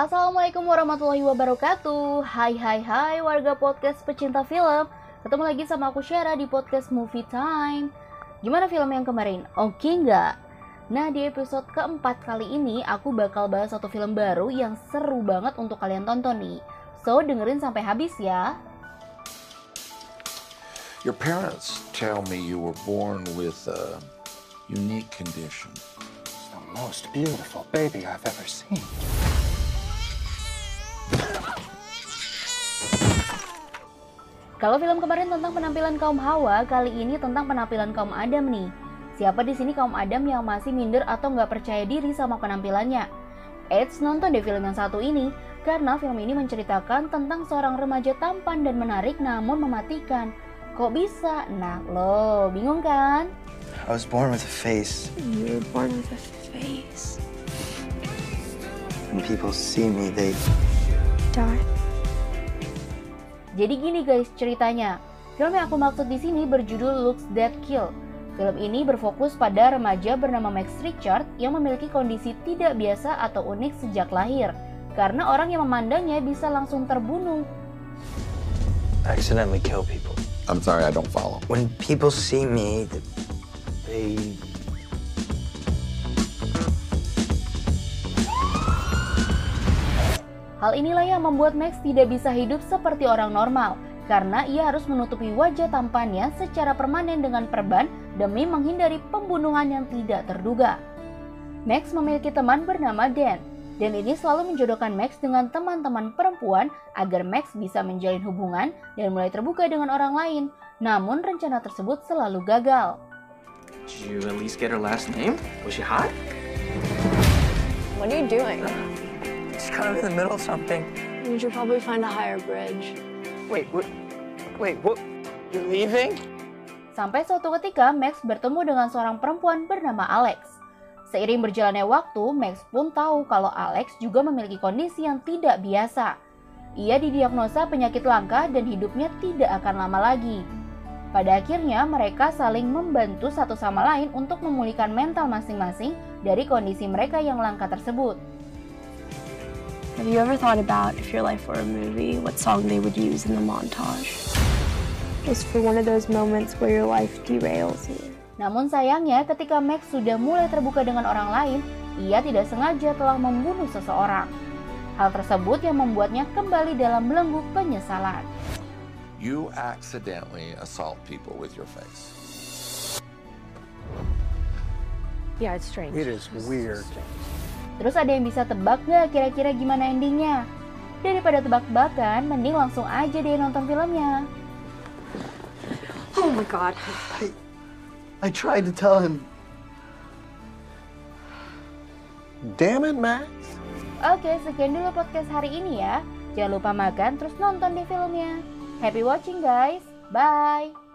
Assalamualaikum warahmatullahi wabarakatuh Hai hai hai warga podcast pecinta film Ketemu lagi sama aku Syara di podcast Movie Time Gimana film yang kemarin? Oke okay nggak? Nah di episode keempat kali ini aku bakal bahas satu film baru yang seru banget untuk kalian tonton nih So dengerin sampai habis ya Your parents tell me you were born with a unique condition. The most beautiful baby I've ever seen. Kalau film kemarin tentang penampilan kaum Hawa, kali ini tentang penampilan kaum Adam nih. Siapa di sini kaum Adam yang masih minder atau nggak percaya diri sama penampilannya? Eits, nonton deh film yang satu ini, karena film ini menceritakan tentang seorang remaja tampan dan menarik namun mematikan. Kok bisa? Nah, lo bingung kan? I was born with a face. You were born with a face. When people see me, they Die. Jadi gini guys ceritanya. Film yang aku maksud di sini berjudul Looks That Kill. Film ini berfokus pada remaja bernama Max Richard yang memiliki kondisi tidak biasa atau unik sejak lahir. Karena orang yang memandangnya bisa langsung terbunuh. accidentally kill people. I'm sorry, I don't follow. When people see me, they Hal inilah yang membuat Max tidak bisa hidup seperti orang normal karena ia harus menutupi wajah tampannya secara permanen dengan perban demi menghindari pembunuhan yang tidak terduga. Max memiliki teman bernama Dan, dan ini selalu menjodohkan Max dengan teman-teman perempuan agar Max bisa menjalin hubungan dan mulai terbuka dengan orang lain. Namun rencana tersebut selalu gagal. Did you at least get her last name? Was she hot? What are you doing? Just kind of in the middle of something. You should probably find a higher bridge. Wait, what? Wait, what? You're leaving? Sampai suatu ketika Max bertemu dengan seorang perempuan bernama Alex. Seiring berjalannya waktu, Max pun tahu kalau Alex juga memiliki kondisi yang tidak biasa. Ia didiagnosa penyakit langka dan hidupnya tidak akan lama lagi. Pada akhirnya, mereka saling membantu satu sama lain untuk memulihkan mental masing-masing dari kondisi mereka yang langka tersebut. Have you ever thought about if your life were a movie, what song they would use in the montage? Just for one of those moments where your life derails you. Namun sayangnya, ketika Max sudah mulai terbuka dengan orang lain, ia tidak sengaja telah membunuh seseorang. Hal tersebut yang membuatnya kembali dalam belenggu penyesalan. You accidentally assault people with your face. Yeah, it's strange. It is weird. Terus ada yang bisa tebak nggak kira-kira gimana endingnya? Daripada tebak-tebakan, mending langsung aja deh nonton filmnya. Oh my god. I tried to tell him. Damn it, Max. Oke, sekian dulu podcast hari ini ya. Jangan lupa makan terus nonton deh filmnya. Happy watching guys. Bye.